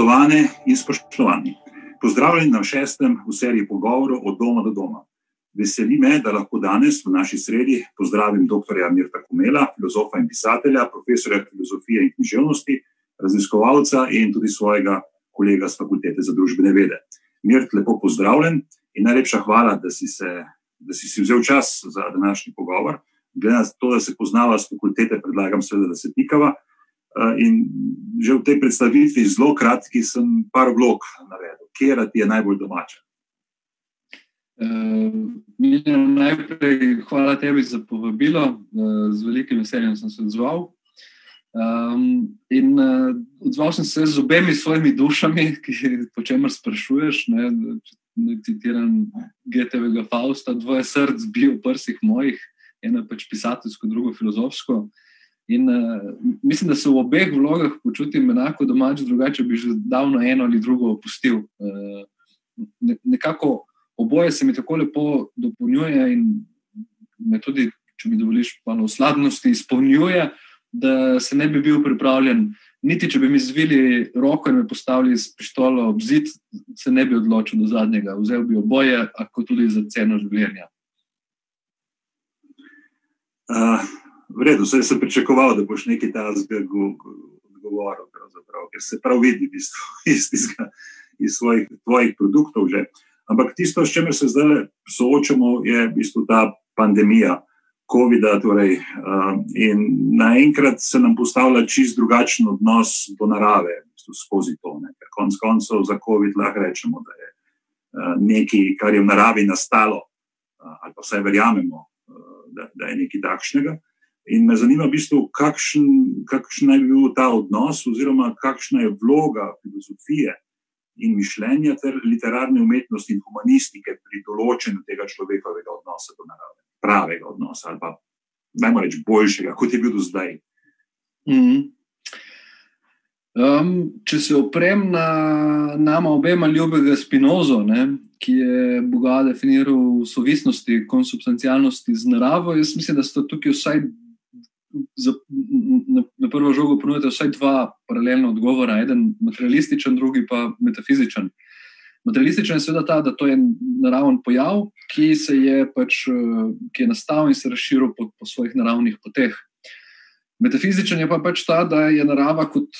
Spoštovane in spoštovani, pozdravljeni na šestem v seriji pogovorov od doma do doma. Veseli me, da lahko danes v naši sredi pozdravim dr. Mirta Kumela, filozofa in pisatelja, profesorja filozofije in književnosti, raziskovalca in tudi svojega kolega z fakultete za družbene vede. Mirt, lepo pozdravljen in najlepša hvala, da si, se, da si, si vzel čas za današnji pogovor. Glede na to, da se poznava z fakultete, predlagam seveda, da se tikava. In že v tej predstavitvi, zelo kratki, sem par vlog navedel, kje ti je najbolj domača. Uh, najprej hvala tebi za povabilo, uh, z velikim veseljem sem se odzval. Um, in uh, odzval sem se z obemi svojimi dušami, ki po čemer sprašuješ. Ne, ne citiram GTV-ga Fausta, dvoje src bi v prsih mojih, eno pač pisateljsko, drugo filozofsko. In uh, mislim, da se v obeh vlogah počutim enako domač, drugače bi že davno eno ali drugo opustil. Uh, ne, nekako oboje se mi tako lepo dopolnjuje in me tudi, če mi dovoliš, malo sladnosti izpolnjuje, da se ne bi bil pripravljen. Niti če bi mi zvili roko in me postavili s pištolo ob zid, se ne bi odločil do zadnjega. Vzel bi oboje, kot tudi za ceno življenja. Uh, v redu, vse sem pričakoval, da boš nekaj tajnega odgovoril, ker se prav vidi iz, iz, iz, iz svojih tvojih produktov. Že. Ampak tisto, s čimer se zdaj soočamo, je v bistvu ta pandemija COVID-a. Torej, uh, in naenkrat se nam postavlja čist drugačen odnos do narave, v bistvu skozi to. Ne. Ker konec koncev za COVID lahko rečemo, da je uh, nekaj, kar je v naravi nastalo, uh, ali pa vsaj verjamemo, da, da je nekaj takšnega. In me zanima, v bistvu, kakšen, kakšen je bil ta odnos, oziroma kakšna je vloga filozofije in mišljenja ter literarne umetnosti in humanistike pri določenju tega človekovega odnosa do narave, pravega odnosa ali pa najmo reči boljšega, kot je bil do zdaj. Mm -hmm. um, če se oprem na nama obema ljubega Spinozo, ne, ki je Boga definiral v sovisnosti, konsubstancialnosti z naravo, jaz mislim, da sta tukaj vsaj za, na, na prvo žogo ponudite vsaj dva paralelna odgovora, eden materialističen, drugi pa metafizičen. Materialističen je seveda ta, da to je naraven pojav, ki, je, pač, ki je nastal in se razširil po, po svojih naravnih poteh. Metafizičen je pa pač ta, da je narava kot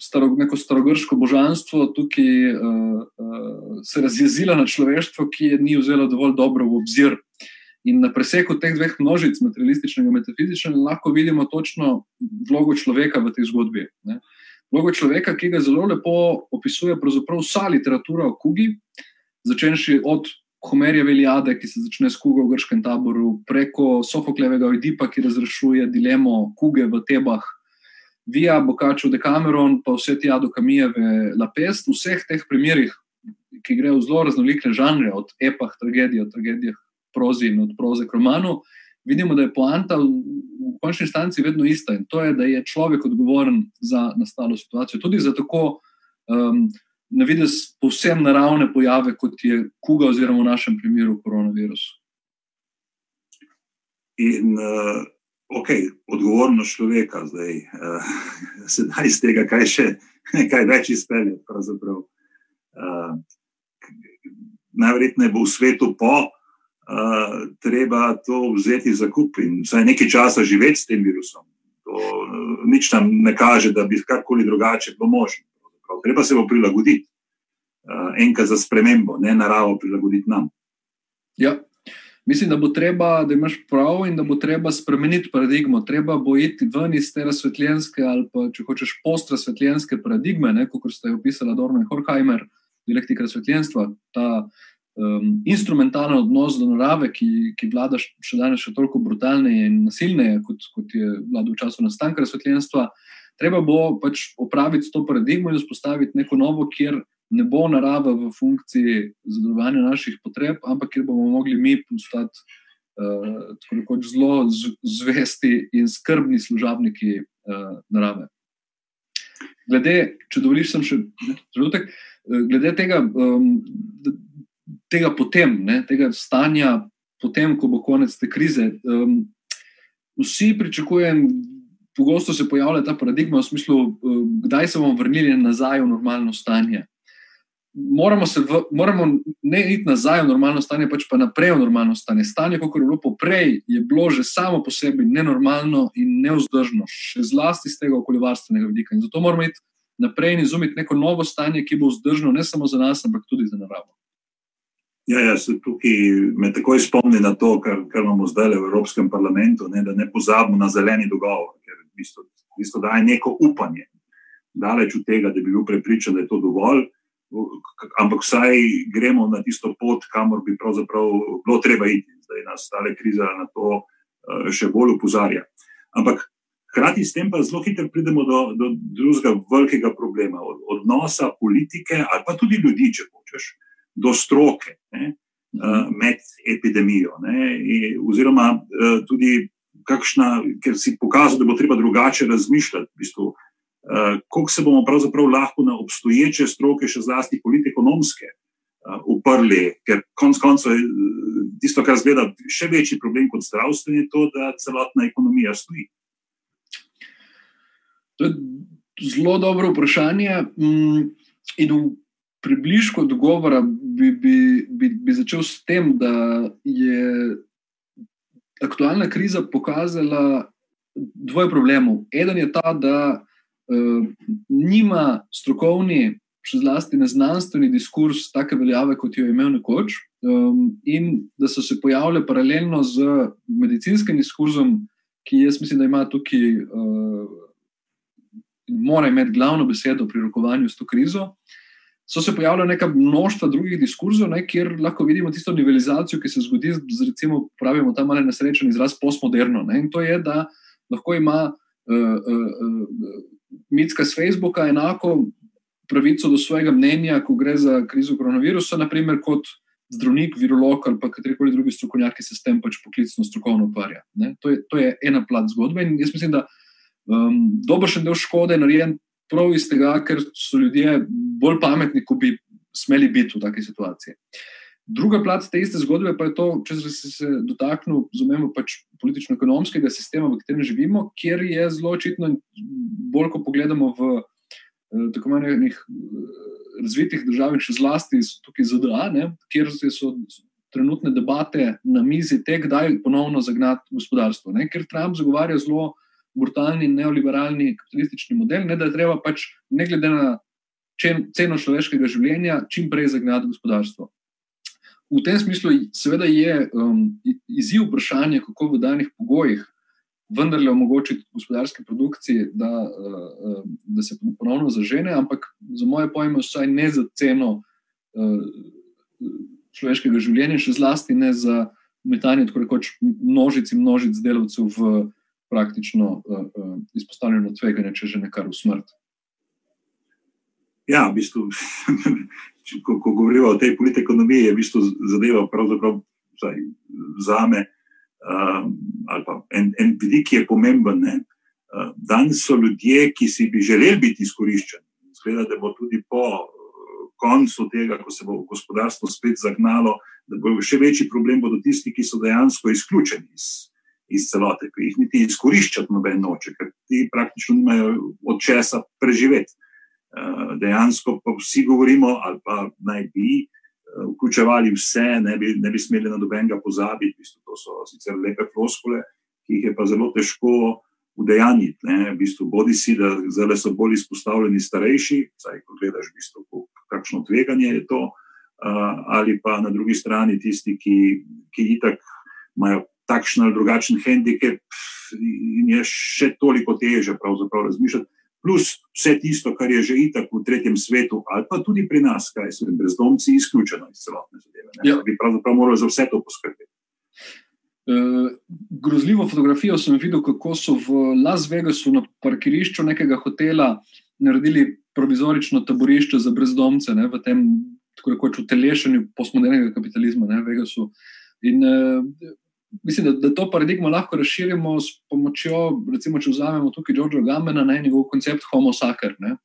staro, neko starogrško božanstvo tukaj uh, uh, se razjezila na človeštvo, ki je ni vzelo dovolj dobro v obzir. In na preseku teh dveh množic, materialističnega in metafizičnega, lahko vidimo točno vlogo človeka v tej zgodbi. Ne. Vlogo človeka, ki ga zelo lepo opisuje vsa literatura o kugi, začenši od Homerjeve Iliade, ki se začne s kugo v grškem taboru, preko Sofoklevega Oedipa, ki razrešuje dilemo kuge v Tebah, via Bokačo de Cameron, pa vse tja do Kamijeve La Pest. V vseh teh primerih, ki grejo v zelo raznolike žanre, od epah, tragedij, od tragedij prozi in od proze k romanu, vidimo, da je poanta v, v končni instanci vedno ista in to je, da je človek odgovoren za nastalo situacijo. Tudi za tako um, na vides povsem naravne pojave, kot je kuga, oziroma v našem primeru koronavirus. In uh, ok, odgovornost človeka zdaj, uh, sedaj iz tega, kaj še, kaj več izpeljati. Uh, Najverjetneje bo v svetu po, treba to vzeti za kup in vsaj nekaj časa živeti s tem virusom. To uh, nič nam ne kaže, da bi karkoli drugače bilo možno. Treba se bo prilagoditi, uh, enkrat za spremembo, ne naravo prilagoditi nam. Ja. Mislim, da bo treba, da imaš prav in da bo treba spremeniti paradigmo. Treba bo iti ven iz te razsvetljenske ali pa, če hočeš, post-razsvetljenske paradigme, kot ste jo opisali Dorno in Horkheimer, dialektika razsvetljenstva. Ta um, instrumentalen odnos do narave, ki, ki vlada še danes še toliko brutalneje in nasilneje, kot, kot je vladal v času nastanka razsvetljenstva. Treba bo pač opraviti to paradigmo in vzpostaviti neko novo, kjer ne bo narava v funkciji zadovoljevanja naših potreb, ampak kjer bomo mogli mi postati uh, tako zelo zvesti in skrbni služabniki uh, narave. Glede, če dovoliš, sem še trenutek. Glede tega, um, tega potem, ne, tega stanja, potem, ko bo konec te krize. Um, vsi pričakujem, pogosto se pojavlja ta paradigma v smislu, uh, kdaj se bomo vrnili nazaj v normalno stanje. Moramo, v, moramo ne iti nazaj v normalno stanje, pač pa naprej v normalno stanje. Stanje, kot je bilo poprej, je bilo že samo po sebi nenormalno in neuzdržno, še zlasti z tega okoljevarstvenega vidika. In zato moramo iti naprej in izumiti neko novo stanje, ki bo vzdržno ne samo za nas, ampak tudi za naravo. Ja, ja, se tukaj me takoj spomni na to, kar, kar imamo zdaj v Evropskem parlamentu, ne, da ne pozabimo na zeleni dogovor, ker v bistvu, v bistvu daje neko upanje. Daleč od tega, da bi bil prepričan, da je to dovolj, ampak vsaj gremo na tisto pot, kamor bi pravzaprav bilo treba iti. Zdaj nas ta kriza na to uh, še bolj upozarja. Ampak hkrati s tem pa zelo hitro pridemo do, do drugega velikega problema, od odnosa politike ali pa tudi ljudi, če hočeš do stroke ne, uh, med epidemijo. Ne, in, oziroma, uh, tudi kakšna, ker si pokazal, da bo treba drugače razmišljati. V bistvu, uh, kako se bomo pravzaprav lahko na obstoječe stroke, še zlasti politekonomske, uprli, ker konec koncev je tisto, kar zgleda še večji problem kot zdravstveni, to, da celotna ekonomija stoji. To je zelo dobro vprašanje. Mm, in v približku odgovora bi, bi, bi, bi začel s tem, da je aktualna kriza pokazala dvoje problemov. Eden je ta, da uh, nima strokovni, še zlasti neznanstveni diskurs take veljave, kot jo je imel nekoč, um, in da so se pojavile paralelno z medicinskim diskurzom, ki jaz mislim, da ima tukaj. Uh, Mora imeti glavno besedo pri rokovanju s to krizo, uh, so se pojavila neka množstva drugih diskurzov, ne, kjer lahko vidimo tisto nivelizacijo, ki se zgodi z, recimo, pravimo ta malo nesrečen izraz postmoderno. Ne, in to je, da lahko ima uh, uh, uh, mitska z Facebooka enako pravico do svojega mnenja, ko gre za krizo koronavirusa, naprimer kot zdravnik, virolog ali katerikoli drugi strokovnjak, ki se s tem pač poklicno strokovno ukvarja. To, to je ena plat zgodbe in jaz mislim, da um, dobršen del škode je narejen prav iz tega, ker so ljudje bolj pametni, kot bi smeli biti v takej situaciji. Druga plat te iste zgodbe pa je to, če se, se dotaknemo, razumemo, pač politično-ekonomskega sistema, v katerem živimo, kjer je zelo očitno, bolj ko pogledamo v eh, tako imenovanih eh, razvitih državah, še zlasti tukaj ZDA, ne, kjer so trenutne debate na mizi, te, kdaj ponovno zagnati gospodarstvo. Ne, ker Trump zagovarja zelo brutalni neoliberalni kapitalistični model, ne da je treba pač, ne glede na ceno človeškega življenja, čim prej zagnati gospodarstvo. V tem smislu, seveda, je um, izziv vprašanje, kako v danih pogojih vendarle omogočiti gospodarske produkcije, da, uh, da se ponovno zažene, ampak za moje pojme, vsaj ne za ceno uh, človeškega življenja, še zlasti ne za metanje tako rekoč množic in množic delavcev v praktično uh, uh, izpostavljeno tveganje, če že nekaj v smrt. Ja, v bistvu, ko, ko govorimo o tej politiki ekonomije, je v bistvu zadeva pravzaprav za me. Uh, en, en vidik, ki je pomemben. Uh, danes so ljudje, ki si bi želeli biti izkoriščeni. Zgleda, da bo tudi po koncu tega, ko se bo gospodarstvo spet zagnalo, da bo še večji problem bodo tisti, ki so dejansko izključeni iz iz celote, ki jih niti izkoriščati noben noče, ker ti praktično nimajo od česa preživeti. Eh, dejansko pa vsi govorimo, ali pa naj bi eh, vključevali vse, ne bi, ne bi smeli na nobenega pozabiti. V bistvu to so sicer lepe floskole, ki jih je pa zelo težko udejaniti. V bistvu, bodi si, da zdaj so bolj izpostavljeni starejši, saj ko gledaš, v bistvu, kakšno tveganje je to, eh, ali pa na drugi strani tisti, ki, ki itak imajo takšen ali drugačen handicap, in je še toliko teže razmišljati. Plus vse tisto, kar je že itak v tretjem svetu, ali pa tudi pri nas, kaj so brezdomci, izključeno iz celotne zadeve. Ja. Bi pravzaprav morali za vse to poskrbeti. Uh, grozljivo fotografijo sem videl, kako so v Las Vegasu na parkirišču nekega hotela naredili provizorično taborišče za brezdomce, ne, v tem tako rekoč utelešenju postmodernega kapitalizma ne, v Vegasu. In uh, mislim, da, da to paradigmo lahko razširimo s pomočjo, recimo, če vzamemo tukaj Džordža Gamena, ne, njegov koncept Homo sacer. Ne.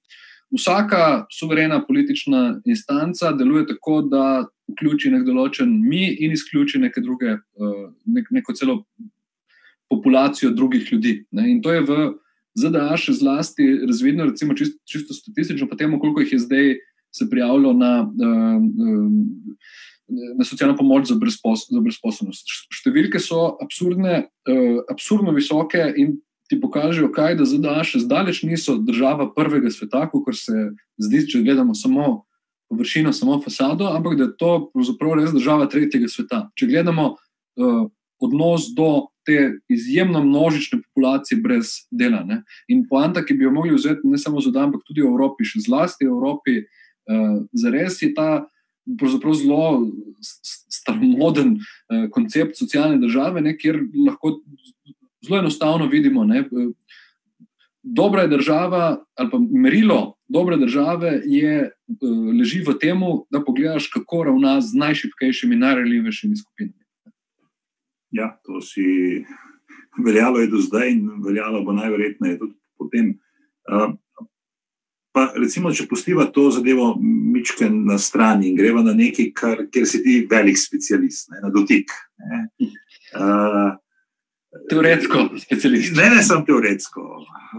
Vsaka suverena politična instanca deluje tako, da vključi nek določen mi in izključi neke druge, eh, nek, neko celo populacijo drugih ljudi. Ne. In to je v ZDA še zlasti razvidno, recimo čisto, čisto statistično, pa temu, koliko jih je zdaj se prijavilo na, na socialno pomoč za, brezpos, za brezposobnost. Številke so absurdne, absurdno visoke in ti pokažejo, kaj da ZDA še zdaleč niso država prvega sveta, kot se zdi, če gledamo samo površino, samo fasado, ampak da je to pravzaprav res država tretjega sveta. Če gledamo uh, odnos do te izjemno množične populacije brez dela. Ne? In poanta, ki bi jo mogli vzeti ne samo za dan, ampak tudi v Evropi, še zlasti v Evropi, uh, zares je ta. Pravzaprav zelo staromoden eh, koncept socialne države, ne, kjer lahko zelo enostavno vidimo, da dobra je država, ali pa merilo dobre države je, eh, leži v tem, da pogledaš, kako ravna z najšipkejšimi, najreljivejšimi skupinami. Ja, to si veljalo je do zdaj in veljalo bo najverjetneje tudi potem. Eh, pa recimo, če pustiva to zadevo mičke na strani in greva na nekaj, kar, kjer si ti velik specialist, ne, na dotik. Ne. Uh, Teoretsko, specialist. Ne, ne, sem teoretsko.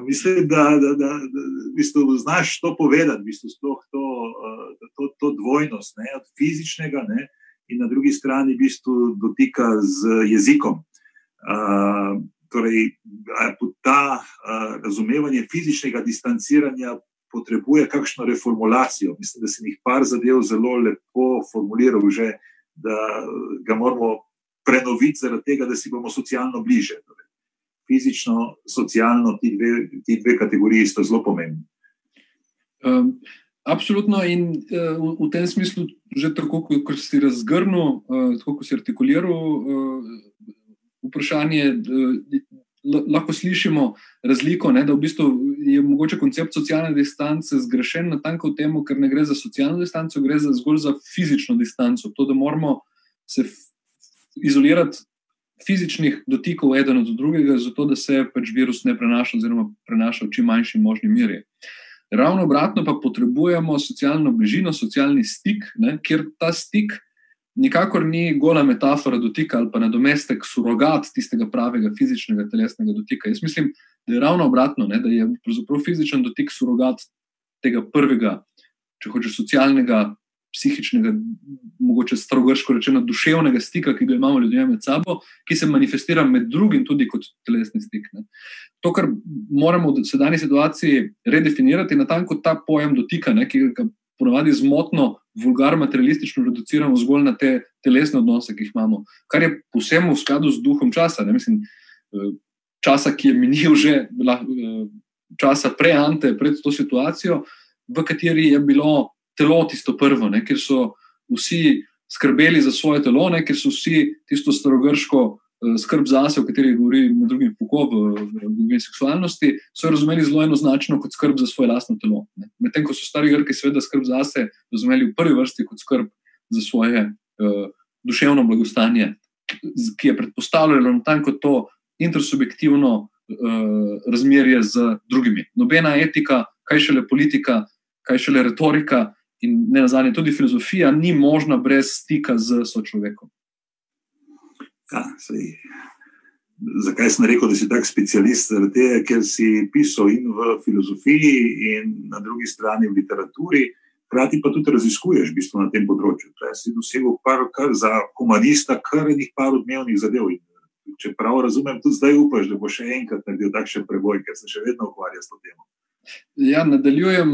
Mislim, da, da, da, da v bistvu znaš to povedati, v bistvu to, eh, to, to dvojnost, ne, od fizičnega ne, in na drugi strani v bistvu dotika z jezikom. Uh, torej, ta uh, razumevanje fizičnega distanciranja potrebuje kakšno reformulacijo. Mislim, da se jih par zadev zelo lepo formuliral, že, da ga moramo prenoviti, zaradi tega, da si bomo socialno bliže. Torej, fizično, socialno, ti dve, ti dve kategoriji sta zelo pomembni. Um, absolutno, in uh, v, v tem smislu, že tako, kot si razgrnil, uh, tako kot si artikuliral uh, vprašanje. Uh, Lahko slišimo razliko, ne, da v bistvu je mogoče koncept socialne distance zgrešen na tanko temu, ker ne gre za socialno distanco, gre za zgolj za fizično distanco. To, da moramo se izolirati fizičnih dotikov eden od drugega, zato da se pač virus ne prenaša, oziroma prenaša v čim manjši možni meri. Ravno obratno pa potrebujemo socialno bližino, socialni stik, ne, kjer ta stik nikakor ni gola metafora dotika ali pa nadomestek, surogat tistega pravega fizičnega telesnega dotika. Jaz mislim, je ravno obratno, ne, da je fizičen dotik surogat tega prvega, če hočeš, socialnega psihičnega, mogoče strogorsko rečeno, duševnega stika, ki ga imamo ljudje med sabo, ki se manifestira med drugim tudi kot telesni stik. Ne. To, kar moramo v sedanji situaciji redefinirati, je natanko ta pojem dotika, ne, ki ga ponovadi zmotno, vulgar, materialistično reduciramo zgolj na te telesne odnose, ki jih imamo, kar je posebno v skladu z duhom časa. Ne, mislim, časa, ki je minil že eh, časa pre-ante, pred to situacijo, v kateri je bilo telo tisto prvo, ne, ker so vsi skrbeli za svoje telo, ne, ker so vsi tisto starogrško uh, skrb zase, o kateri govori med drugim Foucault v, v seksualnosti, so razumeli zelo enoznačno kot skrb za svoje lastno telo. Medtem ko so stari grki seveda skrb zase razumeli v prvi vrsti kot skrb za svoje uh, duševno blagostanje, ki je predpostavljalo natanko to intersubjektivno uh, razmerje z drugimi. Nobena etika, kaj šele politika, kaj šele retorika, in ne nazadnje tudi filozofija ni možna brez stika z sočlovekom. Ja, zakaj sem rekel, da si tak specialist? Tega, ker si pisal in v filozofiji, in na drugi strani v literaturi, hkrati pa tudi raziskuješ v bistvu na tem področju. Torej, si dosegel par, kar za humanista, kar enih par odmevnih zadev. In če prav razumem, tudi zdaj upaš, da bo še enkrat naredil takšen preboj, ker se še vedno ukvarja s to temo. Ja, nadaljujem.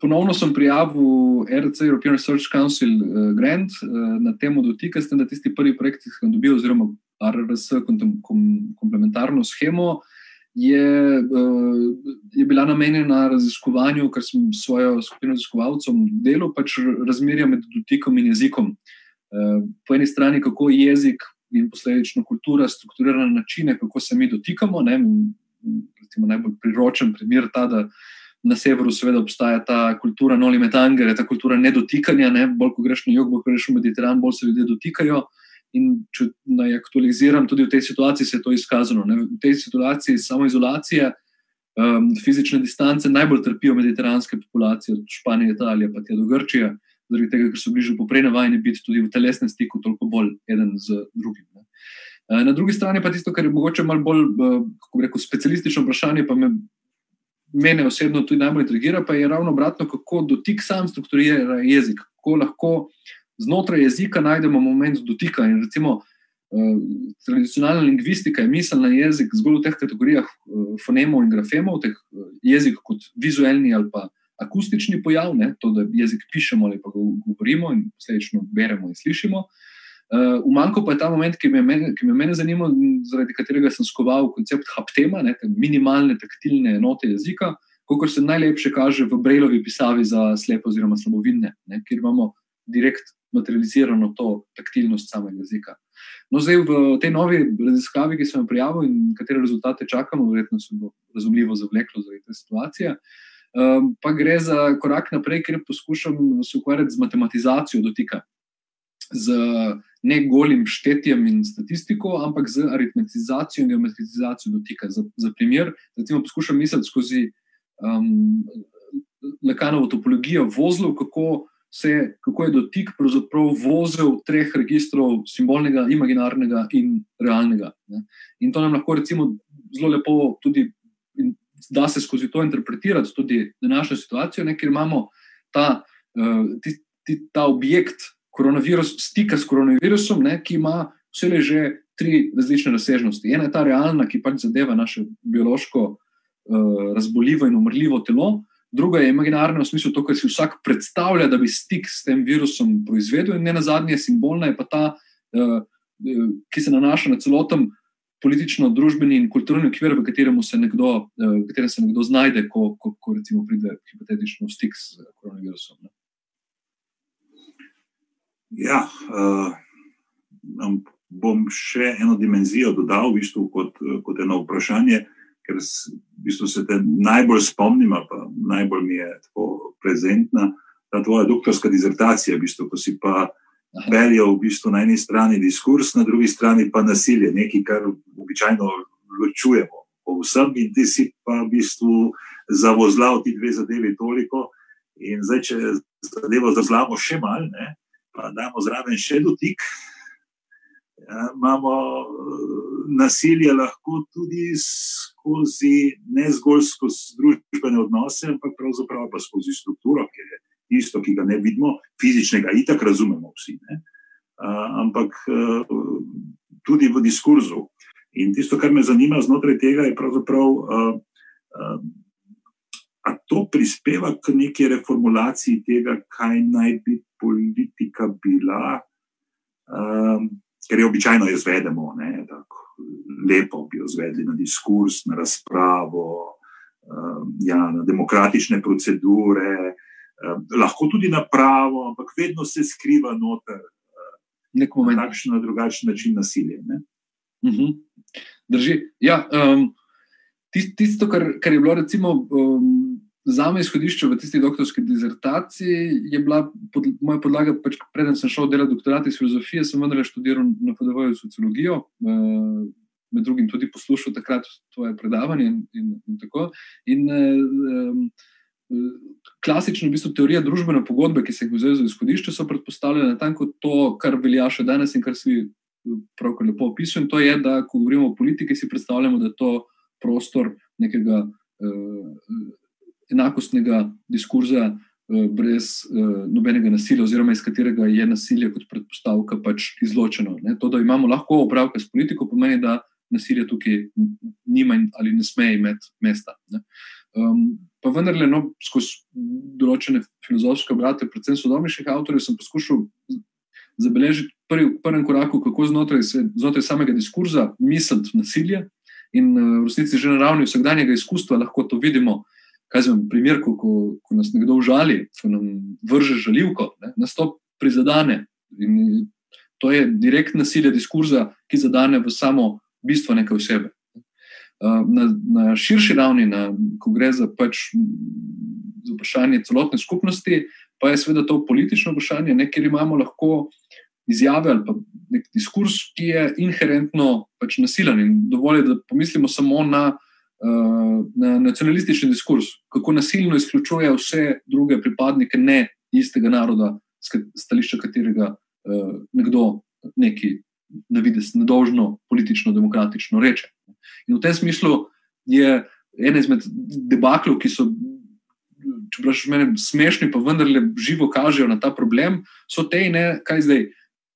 Ponovno sem prijavil RC, European Research Council eh, Grant eh, na temo dotika, s tem, da tisti prvi projekt, ki sem dobil, oziroma RRS, komplementarno schemo, je, eh, je bila namenjena raziskovanju, kar sem svojo skupino raziskovalcev delal, pač razmerja med dotikom in jezikom. Po eni strani, kako jezik in posledično kultura strukturira načine, kako se mi dotikamo. Ne, recimo, najbolj priročen primer ta, da na severu seveda obstaja ta kultura noli metangere, ta kultura nedotikanja, ne? bolj ko greš na jug, bolj ko greš v Mediteran, bolj se ljudje dotikajo. In če naj aktualiziram, tudi v tej situaciji se je to izkazalo. Ne? V tej situaciji samoizolacije, um, fizične distance najbolj trpijo mediteranske populacije, od Španije, Italije, pa tudi do Grčije, zaradi tega, ker so bližje poprej navajeni biti tudi v telesnem stiku, toliko bolj eden z drugim. Ne? Na drugi strani pa tisto, kar je mogoče malo bolj, kako rekel, specialistično vprašanje, pa me, mene osebno tudi najbolj intrigira, pa je ravno obratno, kako dotik sam strukturira jezik, kako lahko znotraj jezika najdemo moment dotika. In recimo, eh, tradicionalna lingvistika je misel na jezik zgolj v teh kategorijah eh, fonemov in grafemov, teh eh, jezik kot vizualni ali pa akustični pojav, ne, to, da jezik pišemo ali pa ga govorimo in posledično beremo in slišimo. Uh, v manjku pa je ta moment, ki me, ki me mene zanima, zaradi katerega sem skoval koncept haptema, ne, te minimalne taktilne enote jezika, kot se najlepše kaže v Brejlovi pisavi za slepe oziroma slabovidne, ne, kjer imamo direkt materializirano to taktilnost samega jezika. No, zdaj v tej novi raziskavi, ki sem jo prijavil in katere rezultate čakamo, verjetno se bo razumljivo zavleklo zaradi te situacije. Um, pa gre za korak naprej, ker poskušam se ukvarjati z matematizacijo dotika. Z ne golim štetjem in statistiko, ampak z aritmetizacijo in geometrizacijo dotika. Za, za primer, recimo, poskušam misliti skozi um, Lekanovo topologijo vozlov, kako se, kako je dotik vozil treh registrov, simbolnega, imaginarnega in realnega. Ne. In to nam lahko recimo, zelo lepo tudi, da se skozi to interpretirati tudi današnjo situacijo, ne, ker imamo ta, uh, ti, ti, ta objekt koronavirus, stika s koronavirusom, ne, ki ima vse že tri različne razsežnosti. Ena je ta realna, ki pač zadeva naše biološko uh, razboljivo in umrljivo telo druga je imaginarna v smislu to, kar si vsak predstavlja, da bi stik s tem virusom proizvedel, in ne na zadnje, simbolna je pa ta, uh, ki se nanaša na celoten politično-družbeni in kulturni okvir, v katerem se nekdo, uh, v katerem se nekdo znajde, ko, ko, ko recimo pride hipotetično v stik s koronavirusom. Ne. Ja, uh, bom še eno dimenzijo dodal, v bistvu, kot, kot eno vprašanje. Uh, ker v bistvu se te najbolj spomnim, pa najbolj mi je tako prezentna ta tvoja doktorska dizertacija, v bistvu, ko si pa peljal v bistvu na eni strani diskurs, na drugi strani pa nasilje, nekaj, kar običajno ločujemo. Vsem in ti si pa v bistvu zavozlal ti dve zadevi toliko. In zdaj, če zadevo zazlamo še malo, pa damo zraven še dotik, ja, imamo eh, nasilje lahko tudi skozi, ne zgolj skozi družbene odnose, ampak pravzaprav pa skozi strukturo, ki je isto, ki ga ne vidimo, fizičnega, itak razumemo vsi, ne? ampak eh, tudi v diskurzu. In tisto, kar me zanima znotraj tega, je pravzaprav, ali to prispeva k neki reformulaciji tega, kaj naj bi politika bila. Ker jo običajno izvedemo, ne, tako lepo bi jo izvedli na diskurs, na razpravo, ja, na demokratične procedure, lahko tudi na pravo, ampak vedno se skriva noter uh, na takšen ali drugačen način nasilje. Uh mhm. -huh. Drži. Ja, um, tisto, kar, kar je bilo, recimo. Um, Za me izhodišče v tisti doktorski dizertaciji je bila pod, moja podlaga, pač preden sem šel delati doktorat iz filozofije, sem vendarle študiral na FDV sociologijo, uh, med drugim tudi poslušal takrat tvoje predavanje in, in, in tako. In, um, klasično, v bistvu, teorija družbene pogodbe, ki se jih vzel za izhodišče, so predpostavljene tako, to, kar velja še danes in kar si pravkar lepo opisuje. To je, da ko govorimo o politiki, si predstavljamo, da je to prostor nekega. Uh, enakostnega diskurza, uh, brez uh, nobenega nasilja, oziroma iz katerega je nasilje kot predpostavka pač izločeno. Ne? To, da imamo lahko opravka s politiko, pomeni, da nasilje tukaj nima ali ne sme imeti mesta. Um, pa vendarle, no, skozi določene filozofske obrate, predvsem sodobnejših avtorjev, sem poskušal zabeležiti prvi, v prvem koraku, kako znotraj, se, znotraj samega diskurza misliti nasilje. In uh, v resnici, že na ravni vsakdanjega izkustva lahko to vidimo, kaj je primer, ko, ko, ko nas nekdo užali, ko nam vrže žaljivko, ne, nas to prizadene. In to je direktno nasilje diskurza, ki zadane v samo bistvo neke osebe. Na, na širši ravni, na, ko gre za, pač, za vprašanje celotne skupnosti, pa je seveda to politično vprašanje, ne, kjer imamo lahko izjave ali pa nek diskurs, ki je inherentno pač nasilen. In dovolj je, da pomislimo samo na uh, na nacionalistični diskurs, kako nasilno izključuje vse druge pripadnike ne istega naroda, stališča katerega uh, nekdo neki na vides nedožno politično, demokratično reče. In v tem smislu je ena izmed debaklov, ki so, če praviš, meni smešni, pa vendarle živo kažejo na ta problem, so te, ne, kaj zdaj,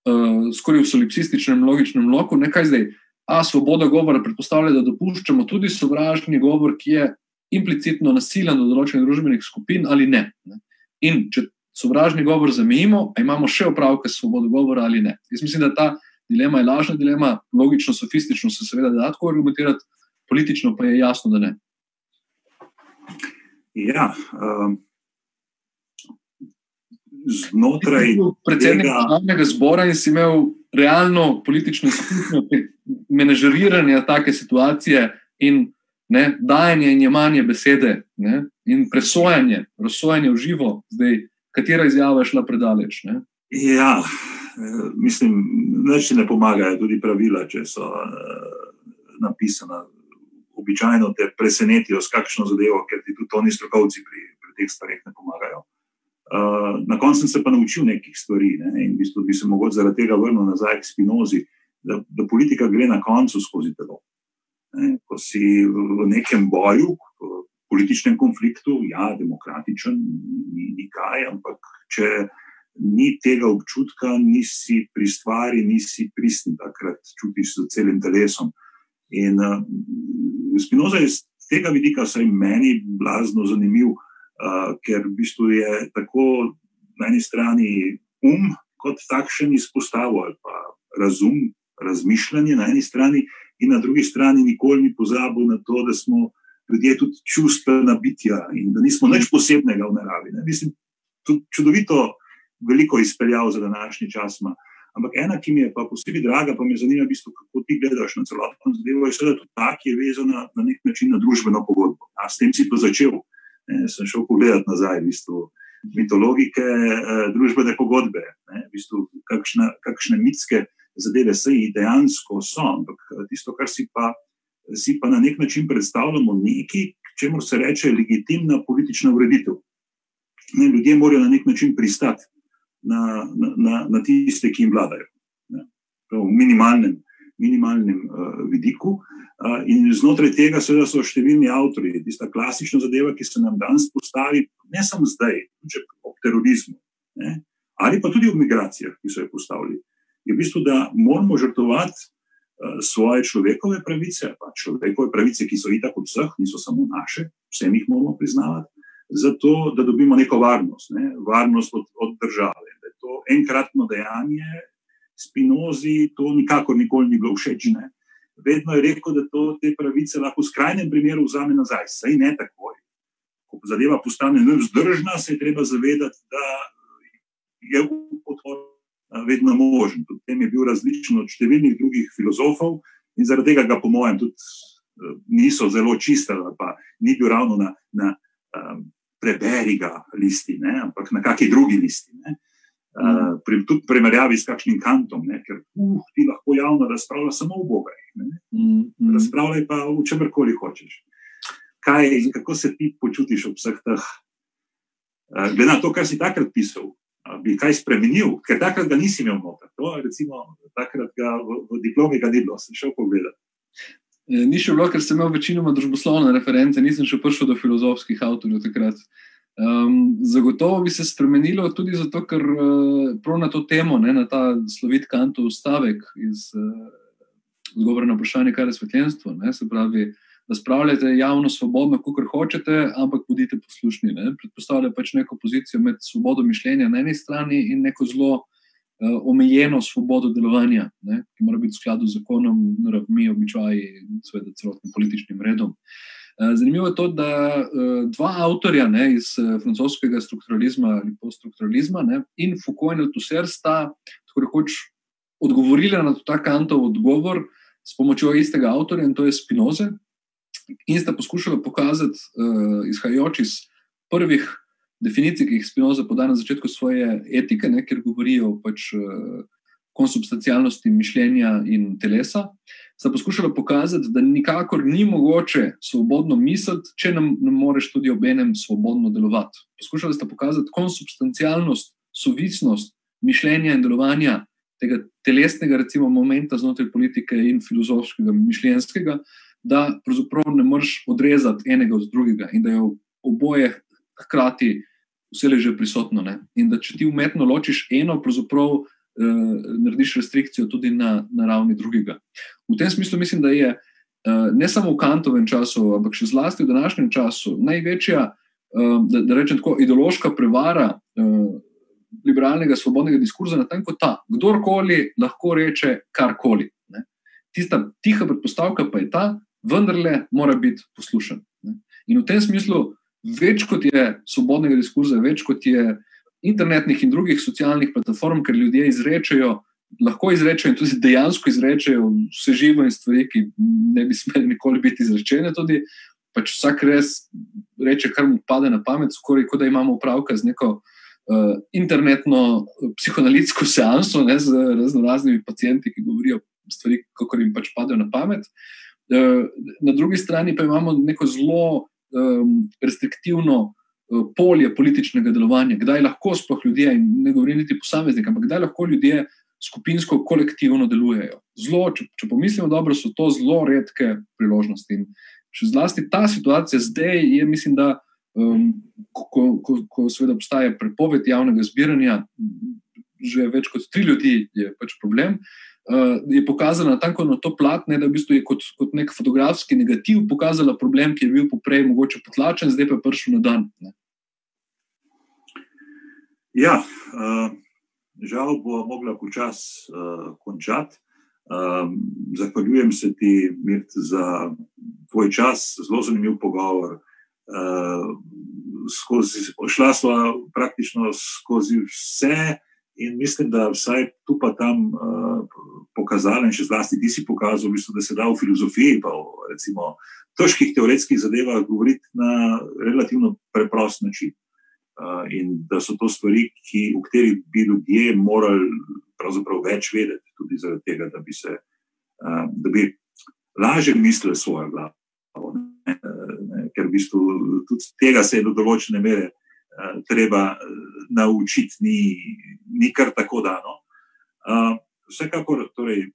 uh, skoraj v solipsističnem, logičnem loku, ne kaj zdaj. A svoboda govora predpostavlja, da dopuščamo tudi sovražni govor, ki je implicitno nasilen do določenih družbenih skupin ali ne. In če sovražni govor zamejimo, pa imamo še opravke s svobodo govora ali ne. Jaz mislim, da ta dilema je lažna dilema, logično, sofistično se seveda da tako argumentirati, politično pa je jasno, da ne. Ja, um, znotraj predsednika državnega zbora in si imel realno politično izkušnjo menedžeriranja take situacije in ne, dajanje in jemanje besede ne, in presojanje, razsojanje v živo, zdaj katera izjava je šla predaleč. Ne? Ja, mislim, da ne pomagajo tudi pravila, če so uh, napisana. Običajno te presenetijo s kakšno zadevo, ker ti tudi oni strokovci pri, pri teh stvareh ne pomagajo. Uh, na koncu sem se pa naučil nekih stvari ne? in v bistvu bi se mogoče zaradi tega vrnil nazaj k spinozi, da, da politika gre na koncu skozi telo. Ne? Ko si v nekem boju, političnem konfliktu, ja, demokratičen, ni, ni kaj, ampak če ni tega občutka, nisi pri stvari, nisi pristen, takrat čutiš z celim telesom. In uh, Spinoza je z tega vidika, vsaj meni, blazno zanimiv, uh, ker v bistvu je tako na eni strani um, kot takšen izpostavljen, ali pa razum, razmišljanje na eni strani, in na drugi strani nikoli ni pozabil na to, da smo ljudje tudi čustvena bitja in da nismo nič posebnega v naravi. Ne. Mislim, tudi čudovito, veliko izpeljal za današnji čas. Ma. Ampak ena, ki mi je pa posebej draga, pa me zanima, v bistvu, kako ti gledaš na celotno zadevo, je seveda tudi ta, ki je vezana na nek način na družbeno pogodbo. A s tem si pa začel. Ne, sem šel pogledat nazaj, v bistvu, mitologike, eh, družbene pogodbe, ne, v bistvu, kakšne, kakšne mitske zadeve se jih dejansko so. Ampak tisto, kar si pa si pa na nek način predstavljamo nekaj, čemu se reče legitimna politična ureditev. Ne, ljudje morajo na nek način pristati na, na, na, tiste, ki jim vladajo. V minimalnem, minimalnem uh, vidiku. Uh, in znotraj tega, seveda, so številni avtori. Tista klasična zadeva, ki se nam danes postavi, ne samo zdaj, tudi ob terorizmu, ne, ali pa tudi v migracijah, ki so jih postavili, je v bistvu, da moramo žrtvovati Eh, svoje človekove pravice, pa človekove pravice, ki so itak od vseh, niso samo naše, vsem jih moramo priznavati, zato da dobimo neko varnost, ne? varnost od, od države. Enkratno dejanje, spinozi, to nikakor nikoli ni bilo všeč. Ne? Vedno je rekel, da to, te pravice lahko v skrajnem primeru vzame nazaj, saj ne takoj. Ko zadeva postane nevzdržna, se je treba zavedati, da je odpor vedno možen. Tudi tem je bil različen od številnih drugih filozofov in zaradi tega ga, po mojem, tudi eh, niso zelo čistili, pa ni bil ravno na, na um, preberi ga listi, ne, ampak na kakšni drugi listi. Ne. Uh, pri, tudi primerjavi s kakšnim kantom, ne, ker uh, ti lahko javno razpravljaš samo o Bogu. Mm, mm. Razpravljaj pa v čemkoli hočeš. Kaj, kako se ti počutiš ob vseh teh, uh, glede na to, kar si takrat pisal, bi kaj spremenil, ker takrat ga nisi imel noter. To, recimo, takrat ga v, v diplomi ga ni bilo, sem šel pogledat. E, ni šel, ker sem imel večinoma družboslovne reference, nisem še prišel do filozofskih avtorjev takrat. Um, zagotovo bi se spremenilo tudi zato, ker uh, prav na to temo, ne, na ta slovit kantov stavek iz uh, odgovora na vprašanje, kaj je svetljenstvo. Ne, se pravi, uh, razpravljate javno, svobodno, kot hočete, ampak bodite poslušni. Ne? Predpostavlja pač neko pozicijo med svobodo mišljenja na eni strani in neko zelo uh, omejeno svobodo delovanja, ne? ki mora biti v skladu z zakonom, naravmi, običaji in seveda celotnim političnim redom. Eh, zanimivo je to, da uh, dva avtorja ne, iz uh, francoskega strukturalizma ali poststrukturalizma ne, in Foucault in Althusser sta tako rekoč odgovorili na ta kantov odgovor s pomočjo istega avtorja in to je Spinoza, in sta poskušala pokazati, uh, izhajajoč iz prvih definicij, ki jih Spinoza poda na začetku svoje etike, ne, ker govorijo pač, uh, konsubstancialnosti mišljenja in telesa, sta poskušala pokazati, da nikakor ni mogoče svobodno misliti, če nam ne moreš tudi ob enem svobodno delovati. Poskušala sta pokazati konsubstancialnost, sovisnost mišljenja in delovanja tega telesnega, recimo, momenta znotraj politike in filozofskega, mišljenjskega, da pravzaprav ne moreš odrezati enega od drugega in da je oboje hkrati vse leže prisotno. Ne? In da če ti umetno ločiš eno, pravzaprav narediš restrikcijo tudi na, na ravni drugega. V tem smislu mislim, da je eh, ne samo v kantovem času, ampak še zlasti v današnjem času največja, eh, da, da rečem tako, ideološka prevara. Eh, Liberalnega, svobodnega diskurza na tem, kot ta. Kdorkoli lahko reče karkoli. Ne. Tista tiha predpostavka pa je ta, vendarle mora biti poslušan. Ne. In v tem smislu več kot je svobodnega diskurza, več kot je internetnih in drugih socialnih platform, ker ljudje izrečejo, lahko izrečejo in tudi dejansko izrečejo vse živo in stvari, ki ne bi smeli nikoli biti izrečene. Tudi, pač vsak res reče, kar mu pade na pamet, skoraj kot da imamo upravka z neko. Uh, internetno psihoanalitsko seanso ne, z razno raznimi pacijenti, ki govorijo stvari, kako jim pač padejo na pamet. Uh, na drugi strani pa imamo neko zelo um, restriktivno uh, polje političnega delovanja, kdaj lahko sploh ljudje, in ne govorim niti posameznik, ampak kdaj lahko ljudje skupinsko, kolektivno delujejo. Zelo, če, če pomislimo dobro, so to zelo redke priložnosti. In še zlasti ta situacija zdaj je, mislim, da. Um, ko, ko, ko seveda obstaja prepoved javnega zbiranja, že več kot tri ljudi je pač problem, uh, je pokazala tako na to plat, ne, da v bistvu je kot, kot nek fotografski negativ pokazala problem, ki je bil poprej mogoče potlačen, zdaj pa je prišel na dan. Ne. Ja, uh, žal bo mogla počasi uh, končati. Um, zahvaljujem se ti, Mirt, za tvoj čas, zelo zanimiv pogovor. Uh, skozi, šla smo praktično skozi vse In mislim, da vsaj tu pa tam uh, pokazali, in še zlasti ti si pokazal, mislim, da se da v filozofiji, pa v recimo, težkih teoretskih zadevah, govoriti na relativno preprost način. Uh, in da so to stvari, ki, v katerih bi ljudje morali pravzaprav več vedeti, tudi zaradi tega, da bi se uh, da bi lažje mislili svojo glavo. Ne, ne, ker v bistvu tudi tega se je do določene mere. Eh, treba eh, naučiti, ni, ni kar tako dano. Eh, vsekakor, torej,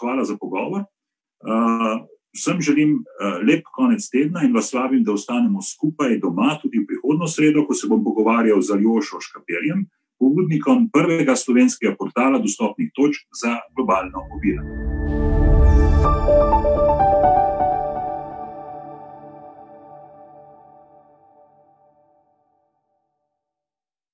hvala za pogovor. Vsem želim lep konec tedna in vas vabim, da ostanemo skupaj doma tudi v prihodno sredo, ko se bom pogovarjal z Aljošo Škapeljem, pobudnikom prvega slovenskega portala dostopnih točk za globalno oviranje.